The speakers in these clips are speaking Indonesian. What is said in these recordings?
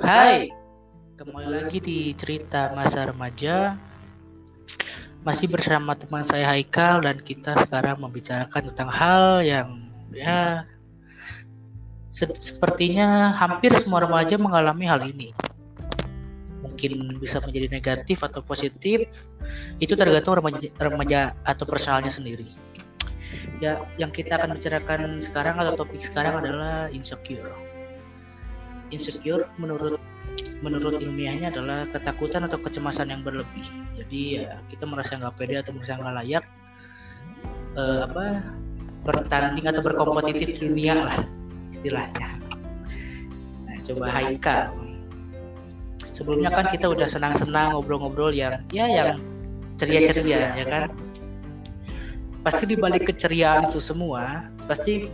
Hai, kembali lagi di cerita masa remaja. Masih bersama teman saya Haikal dan kita sekarang membicarakan tentang hal yang ya se- sepertinya hampir semua remaja mengalami hal ini. Mungkin bisa menjadi negatif atau positif, itu tergantung remaja, remaja atau personalnya sendiri. Ya, yang kita akan bicarakan sekarang atau topik sekarang adalah insecure insecure menurut menurut ilmiahnya adalah ketakutan atau kecemasan yang berlebih. Jadi ya kita merasa nggak pede atau merasa nggak layak eh, apa bertanding atau berkompetitif di dunia lah istilahnya. Nah, coba Haika. Sebelumnya kan kita udah senang-senang ngobrol-ngobrol yang ya yang ceria-ceria ya kan. Pasti di balik keceriaan itu semua pasti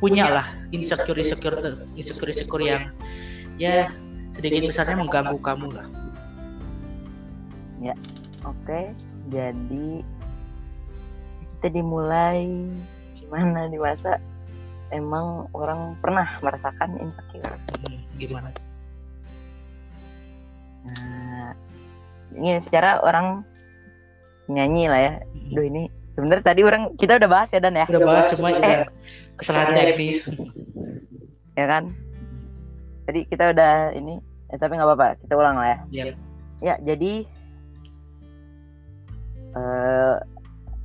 punya lah insecure insecure insecure insecure yang ya sedikit besarnya mengganggu kamu lah Oke, jadi kita dimulai gimana di masa emang orang pernah merasakan insecure. Hmm, gimana Nah, ini secara orang nyanyi lah ya. Hmm. Duh ini sebenarnya tadi orang kita udah bahas ya dan ya. udah bahas cuma Eh. kesalahan teknis Ya kan? Tadi kita udah ini, eh, tapi nggak apa-apa, kita ulang lah ya. ya Ya, jadi eh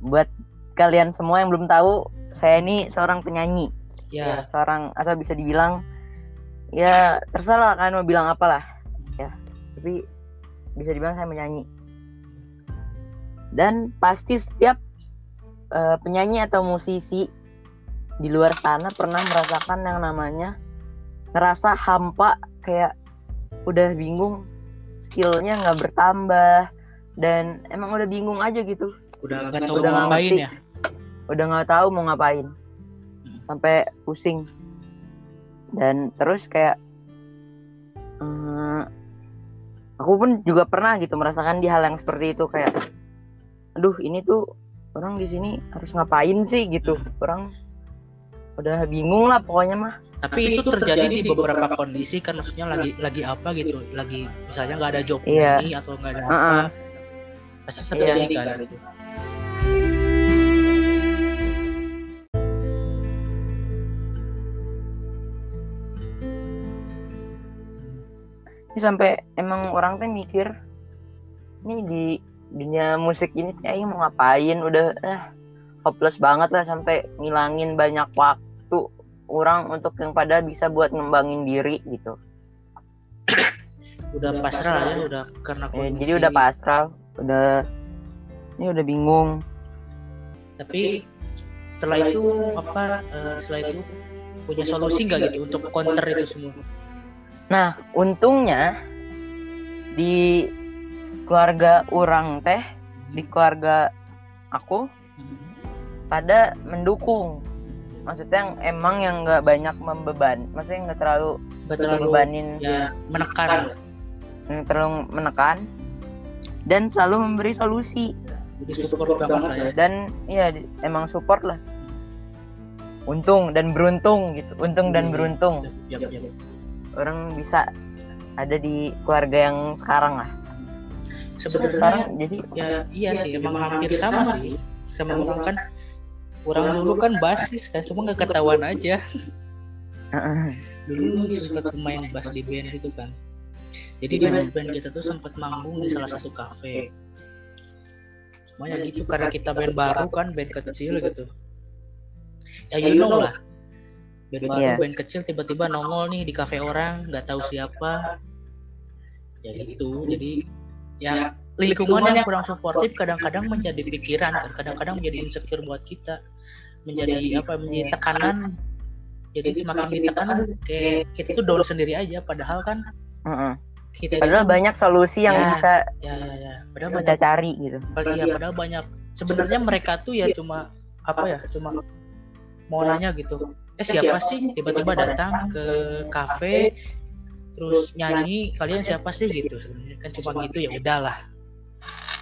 buat kalian semua yang belum tahu, saya ini seorang penyanyi. ya seorang atau bisa dibilang ya terserah kan mau bilang apalah ya tapi bisa dibilang saya menyanyi dan pasti setiap eh, penyanyi atau musisi di luar sana pernah merasakan yang namanya ngerasa hampa kayak udah bingung skillnya nggak bertambah dan emang udah bingung aja gitu. Udah nggak tahu Udah mau ngapain ngerti. ya? Udah nggak tahu mau ngapain. Sampai pusing. Dan terus kayak eh, aku pun juga pernah gitu merasakan di hal yang seperti itu kayak aduh ini tuh orang di sini harus ngapain sih gitu orang udah bingung lah pokoknya mah tapi itu terjadi di beberapa kondisi kan maksudnya lagi lagi apa gitu lagi misalnya nggak ada job Iya. ini atau nggak ada apa Heeh. pasti terjadi Iya. kan gitu. ini sampai emang orang tuh mikir ini di dunia musik ini kayak mau ngapain? Udah eh hopeless banget lah sampai ngilangin banyak waktu orang untuk yang pada bisa buat ngembangin diri gitu. Udah pasrah ya udah karena Eh, jadi udah pasrah udah ini udah bingung. Tapi setelah itu apa eh, setelah itu punya solusi nggak gitu untuk counter itu semua? Nah untungnya di keluarga orang teh di keluarga aku Hmm. pada mendukung. Maksudnya yang emang yang nggak banyak membeban maksudnya nggak terlalu membebanin ya menekan. yang terlalu menekan. Dan selalu memberi solusi. Jadi support banget lah ya. Dan di- emang support lah. Untung dan beruntung gitu. Untung dan beruntung. Ya, ya, ya. orang bisa ada di keluarga yang sekarang lah sebenarnya sekarang jadi ya iya sih emang hampir sama sih. sama orang kan orang dulu kan basis kan cuma nggak ketahuan aja. Dulu sempat main bass di band gitu kan. Jadi band band kita tuh sempat manggung di salah satu kafe. Cuma ya gitu karena kita band baru kan band kecil gitu. Ya you know. lah. Band baru Iya. band kecil tiba-tiba nongol nih di kafe orang nggak tahu siapa. Ya gitu jadi ya lingkungan yang kurang suportif kadang-kadang menjadi pikiran kan kadang-kadang menjadi insecure buat kita menjadi apa menjadi tekanan. Jadi semakin ditekan kayak kita tuh down sendiri aja padahal kan kita padahal itu- banyak solusi yang Ya. bisa ya ya ya. Padahal kita banyak cari gitu. Iya padahal banyak. Sebenarnya mereka tuh ya cuma apa ya cuma mau nanya gitu. Eh siapa sih? tiba-tiba datang ke kafe terus nyanyi kalian siapa sih? gitu. sebenarnya kan cuma gitu ya udahlah.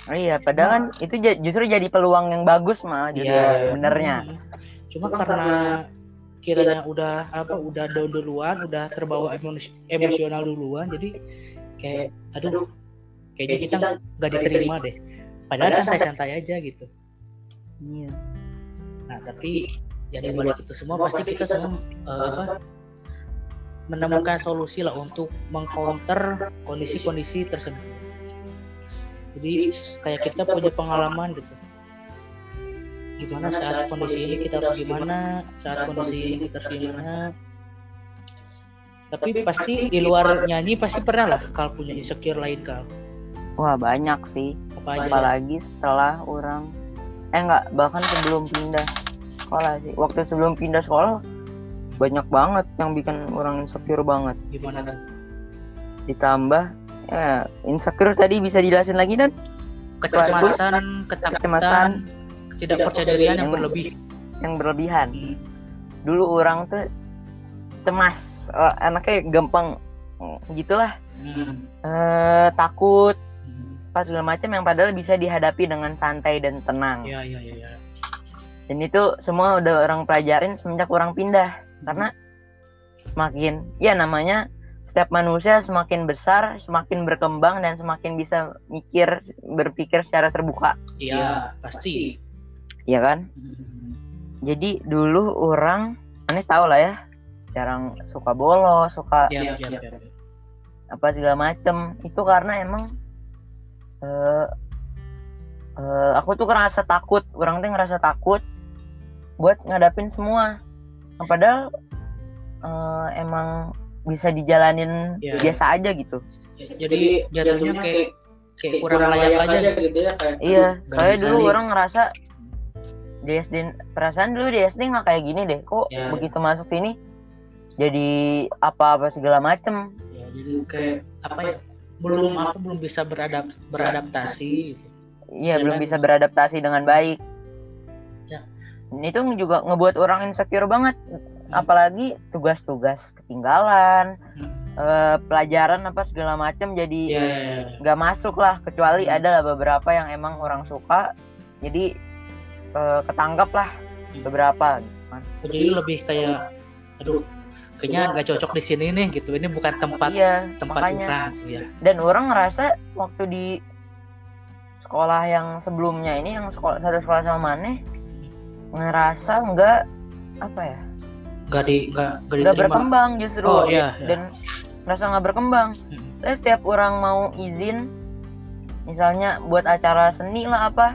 Oh iya, padahal kan itu justru jadi peluang yang bagus malah jadi Iya. sebenarnya. Hmm. cuma karena pikirannya udah apa udah down duluan udah terbawa emosional duluan jadi kayak aduh kayaknya kita nggak diterima deh. Padahal santai-santai aja gitu. Iya. Nah tapi ya di balik itu semua pasti kita semua uh, apa menemukan solusi lah untuk mengcounter kondisi-kondisi tersebut. Jadi kayak kita punya pengalaman gitu. Gimana saat kondisi ini kita harus gimana? saat kondisi ini kita harus gimana? tapi pasti di luar nyanyi pasti pernah lah kalau punya insecure lain kal wah banyak sih. Apa aja? apalagi setelah orang eh enggak bahkan sebelum pindah sekolah sih. Waktu sebelum pindah sekolah banyak banget yang bikin orang insecure banget. Gimana tuh ditambah ya insecure tadi bisa dijelasin lagi dan? Kecemasan ketakutan tidak percaya dirian yang, yang berlebih. Yang berlebihan. Hmm. dulu orang tuh cemas uh, anaknya gampang gitulah. Hmm. uh, takut. Hmm. pas segala macam yang padahal bisa dihadapi dengan santai dan tenang. Ya, ya, ya, ya. dan itu semua udah orang pelajarin semenjak orang pindah. Karena semakin ya namanya setiap manusia semakin besar, semakin berkembang dan semakin bisa mikir, berpikir secara terbuka. Iya, pasti. Iya kan? Hmm. Jadi dulu orang, ini tahu lah ya, jarang suka bolos, suka ya, ya, ya, apa segala macem. Itu karena emang uh, uh, aku tuh ngerasa takut, orang tuh ngerasa takut buat ngadapin semua. Nah, padahal uh, emang bisa dijalanin ya. biasa aja gitu. Jadi jatuhnya kayak kayak kurang layak aja gitu ya kayak iya kayak dulu orang ngerasa di SD perasaan dulu di SD nggak kayak gini deh kok ya, begitu ya. masuk sini jadi apa apa segala macem ya, jadi kayak apa ya belum apa belum bisa beradap beradaptasi gitu iya belum kan? bisa beradaptasi dengan baik ya itu juga ngebuat orang insecure banget hmm. apalagi tugas-tugas ketinggalan hmm. Uh, pelajaran apa segala macam jadi ya, ya, ya. nggak yeah, yeah, masuk lah kecuali hmm. ada beberapa yang emang orang suka jadi uh, ketangkap lah beberapa oh, jadi lebih kayak aduh kayaknya nggak cocok di sini nih gitu ini bukan tempat iya, tempat makanya. ya. dan orang ngerasa waktu di sekolah yang sebelumnya ini yang sekolah satu sekolah sama mana ngerasa nggak apa ya nggak di nggak nggak berkembang justru oh, iya, iya. dan ngerasa nggak berkembang. Hmm. Saya setiap orang mau izin misalnya buat acara seni lah apa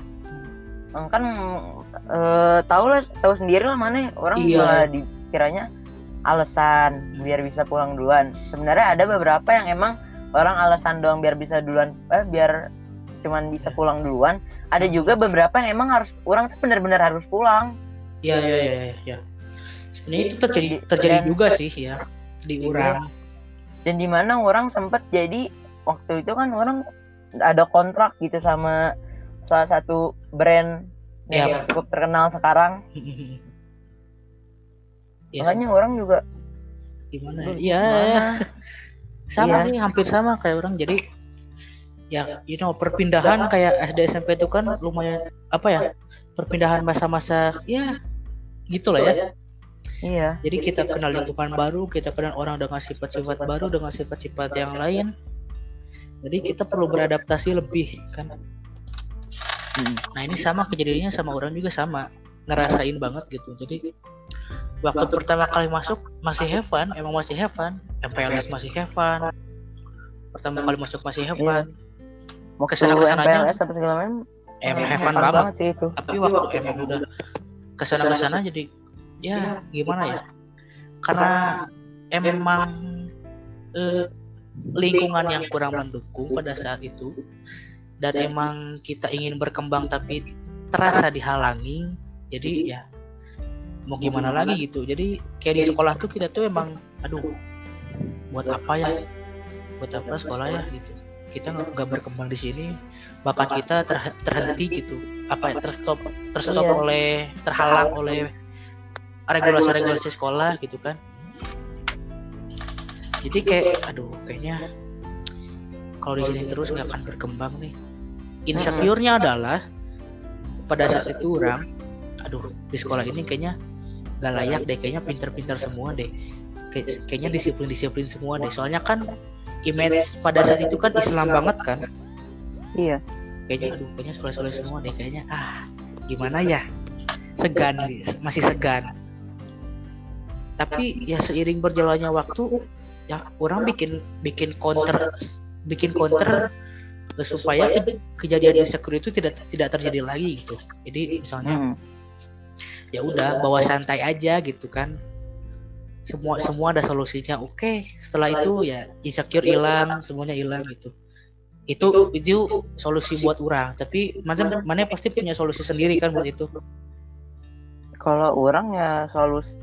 kan uh, tahu lah tahu sendiri lah mana orang iya. juga dikiranya alasan biar bisa pulang duluan. Sebenarnya ada beberapa yang emang orang alasan doang biar bisa duluan eh biar cuman bisa pulang duluan ada juga beberapa yang emang harus orang tuh benar-benar harus pulang iya iya iya ya. ya. sebenarnya itu terjadi terjadi dan, juga sih ya di orang dan di mana orang sempat jadi waktu itu kan orang ada kontrak gitu sama salah satu brand yang yeah. cukup terkenal sekarang. ya, Makanya sih. orang juga gimana ya? Iya. Ya. sama yeah. sih, hampir sama kayak orang. Jadi ya, you know, perpindahan kayak SD SMP itu kan lumayan apa ya? Perpindahan masa-masa ya gitulah ya. Iya. Jadi kita kenal lingkungan baru, kita kenal orang dengan sifat-sifat baru, dengan sifat-sifat yang lain. Jadi kita perlu beradaptasi lebih kan hmm. nah ini sama kejadiannya sama orang juga sama ngerasain banget gitu jadi waktu pertama kali masuk masih have fun emang masih have fun MPLS masih have fun pertama kali masuk masih have fun mau ke sana ke sananya apa segala macam. Emang have fun banget, banget sih itu. tapi waktu emang udah ke sana ke sana jadi ya gimana ya? Karena emang eh, lingkungan yang kurang mendukung pada saat itu. Dan emang kita ingin berkembang tapi terasa dihalangi. Jadi ya mau gimana lagi gitu. Jadi kayak di sekolah tuh kita tuh emang aduh buat apa ya? Buat apa sekolah ya gitu kita nggak berkembang di sini bakat kita ter, terhenti gitu. Apa ya terstop terstop. iya. oleh terhalang oleh regulasi-regulasi sekolah gitu kan. Jadi kayak aduh kayaknya kalau di sini terus nggak akan berkembang nih. Insecure-nya adalah pada saat itu orang aduh di sekolah ini kayaknya gak layak deh kayaknya pinter-pinter semua deh. Kay kayaknya disiplin-disiplin semua deh. Soalnya kan image pada saat itu kan Islam banget kan? Iya. Kayaknya aduh kayaknya soleh-soleh semua deh kayaknya. Ah gimana ya? Segan masih segan. Tapi ya seiring berjalannya waktu ya orang bikin bikin counter bikin counter supaya ke, kejadian insecure itu tidak tidak terjadi lagi gitu. Jadi misalnya hmm. ya udah bawa santai aja gitu kan semua semua ada solusinya. Oke setelah itu ya insecure hilang semuanya hilang gitu. Itu itu solusi buat orang. Tapi mana mana pasti punya solusi sendiri kan buat itu? Kalau orang ya solusi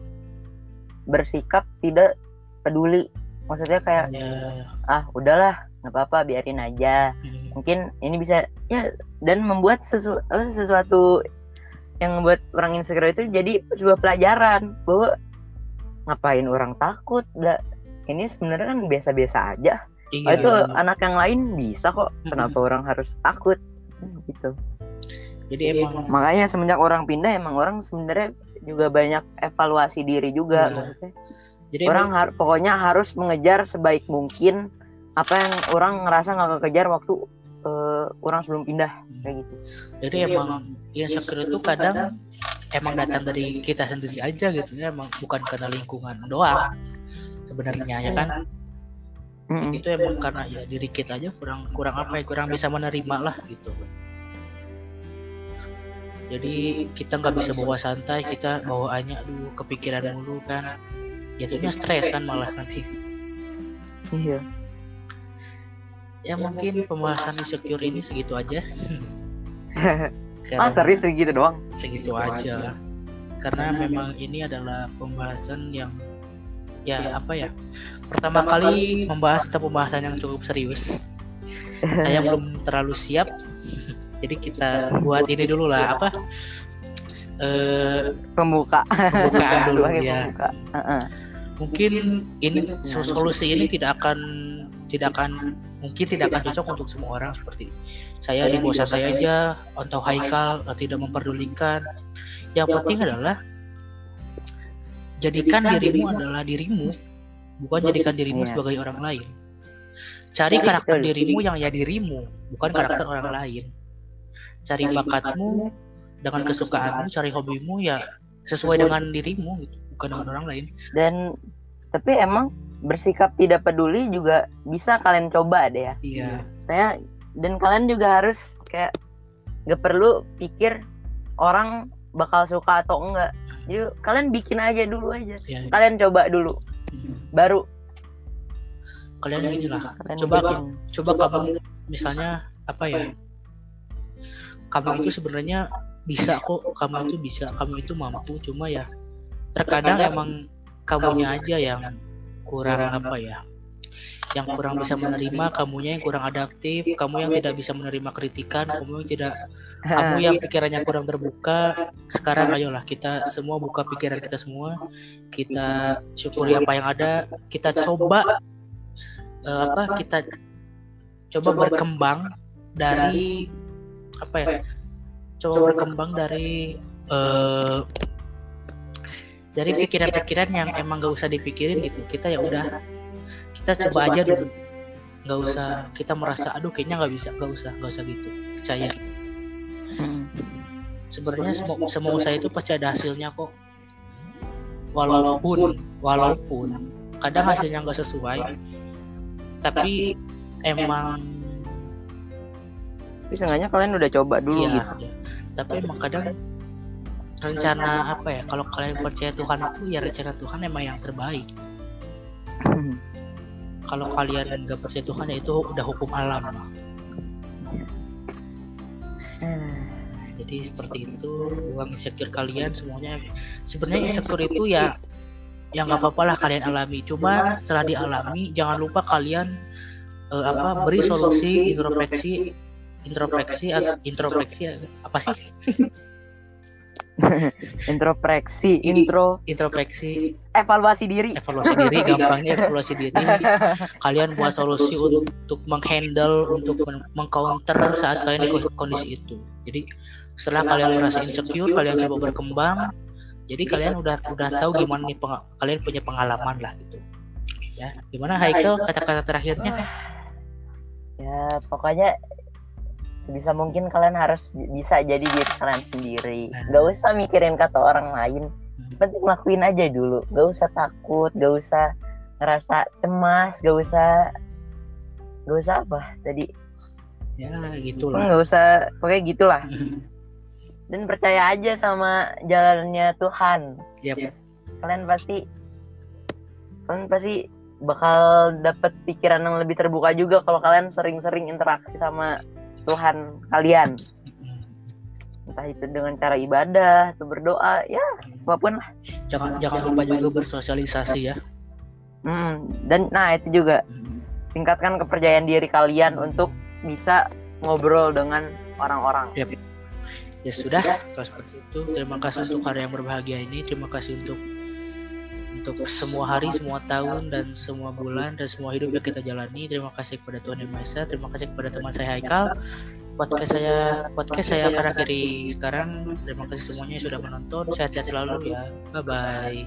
bersikap tidak peduli. Maksudnya kayak ya. ah udahlah nggak apa-apa biarin aja. Hmm. mungkin ini bisa ya dan membuat sesu, sesuatu yang membuat orang insecure itu jadi sebuah pelajaran bahwa ngapain orang takut? Da, ini sebenarnya kan biasa-biasa aja. Iya. oh, itu anak yang lain bisa kok. Kenapa hmm. orang harus takut? Gitu. Jadi emang makanya semenjak orang pindah emang orang sebenarnya juga banyak evaluasi diri juga iya. Jadi orang har pokoknya harus mengejar sebaik mungkin apa yang orang ngerasa nggak kekejar waktu uh, orang sebelum pindah hmm. kayak gitu. Jadi emang insecure itu kadang emang datang dari kita sendiri aja gitu ya, emang bukan karena lingkungan doang sebenarnya ya kan. Mm -hmm. Itu emang karena ya diri kita aja kurang kurang apa ya kurang bisa menerima lah gitu jadi kita nggak bisa bawa santai kita bawaannya dulu kepikiran dulu kan jatuhnya stres kan malah nanti iya ya mungkin pembahasan insecure ini segitu aja. Ah serius segitu doang? Segitu aja. aja. Karena memang ini adalah pembahasan yang ya apa ya pertama kali membahas tentang pembahasan yang cukup serius. Saya belum terlalu siap. Jadi kita buat ini dulu lah apa? Uh, pembuka. pembukaan dulu ya. pembuka. Uh -uh. Mungkin ini solusi ini tidak akan tidak akan mungkin tidak akan cocok untuk semua orang seperti saya di bawah saya aja atau Haikal tidak memperdulikan. Yang penting adalah jadikan dirimu adalah dirimu bukan jadikan dirimu iya. sebagai orang lain. Cari karakter dirimu yang ya dirimu bukan karakter orang lain. Cari bakatmu dengan kesukaanmu cari hobimu ya sesuai dengan dirimu gitu bukan dengan orang lain. Dan tapi emang bersikap tidak peduli juga bisa kalian coba deh ya. Iya. Saya dan kalian juga harus kayak gak perlu pikir orang bakal suka atau enggak. Jadi kalian bikin aja dulu aja. Iya. kalian coba dulu. Hmm. baru. Kalian gini lah coba. Bikin. coba kamu misalnya apa ya? Kamu itu sebenarnya bisa kok. Kamu itu bisa. Kamu itu mampu. Cuma ya terkadang emang kamunya aja yang kurang apa ya yang kurang bisa menerima kamunya yang kurang adaptif kamu yang tidak bisa menerima kritikan kamu yang tidak kamu yang pikirannya kurang terbuka. Sekarang ayolah kita semua buka pikiran kita semua. Kita syukuri apa yang ada. Kita coba uh, apa kita coba berkembang dari apa ya? coba berkembang dari uh, dari pikiran-pikiran yang emang gak usah dipikirin gitu. Kita ya udah kita coba aja dulu. Nggak usah kita merasa aduh kayaknya nggak bisa nggak usah nggak usah gitu. Percaya. Hmm. sebenarnya semua semua usaha itu pasti ada hasilnya kok. Walaupun walaupun kadang hasilnya nggak sesuai tapi emang tapi seenggaknya kalian udah coba dulu iya, gitu. Iya. Tapi emang kadang rencana apa ya? Kalau kalian percaya Tuhan itu ya rencana Tuhan emang yang terbaik. Hmm. Kalau kalian nggak percaya Tuhan ya itu udah hukum alam. Hmm. Jadi seperti itu uang insecure kalian semuanya sebenarnya insecure itu ya yang nggak apa-apa lah kalian alami. Cuma setelah dialami jangan lupa kalian uh, apa beri solusi introspeksi introspeksi introspeksi apa sih introspeksi intro. introspeksi evaluasi diri. Evaluasi diri gampangnya evaluasi diri. Kalian buat solusi untuk menghandle untuk mengcounter saat kalian di kondisi itu. Jadi setelah kalian merasa insecure kalian coba berkembang. Jadi kalian udah udah tahu gimana nih kalian punya pengalaman lah gitu. Ya gimana Haikal kata-kata terakhirnya? Ya pokoknya sebisa mungkin kalian harus bisa jadi diri kalian sendiri. Nah. gak usah mikirin kata orang lain. Hmm. penting lakuin aja dulu. Gak usah takut gak usah ngerasa cemas gak usah gak usah apa tadi. Ya gitulah. Nggak usah pokoknya gitulah. Dan percaya aja sama jalannya Tuhan. Yep. kalian pasti kalian pasti bakal dapat pikiran yang lebih terbuka juga kalau kalian sering-sering interaksi sama Tuhan kalian. Entah itu dengan cara ibadah atau berdoa ya apa pun lah. Jangan jangan lupa juga bersosialisasi ya. Hmm, dan nah itu juga. Tingkatkan kepercayaan diri kalian untuk bisa ngobrol dengan orang-orang. Yep. ya sudah kalau seperti itu terima kasih untuk hari yang berbahagia ini. Terima kasih untuk untuk semua hari, semua tahun, dan semua bulan, dan semua hidup yang kita jalani. Terima kasih kepada Tuhan Yang Maha Esa. Terima kasih kepada teman saya Haikal. Podcast saya podcast saya akan akhiri sekarang. Terima kasih semuanya yang sudah menonton. Sehat-sehat selalu ya. Bye bye.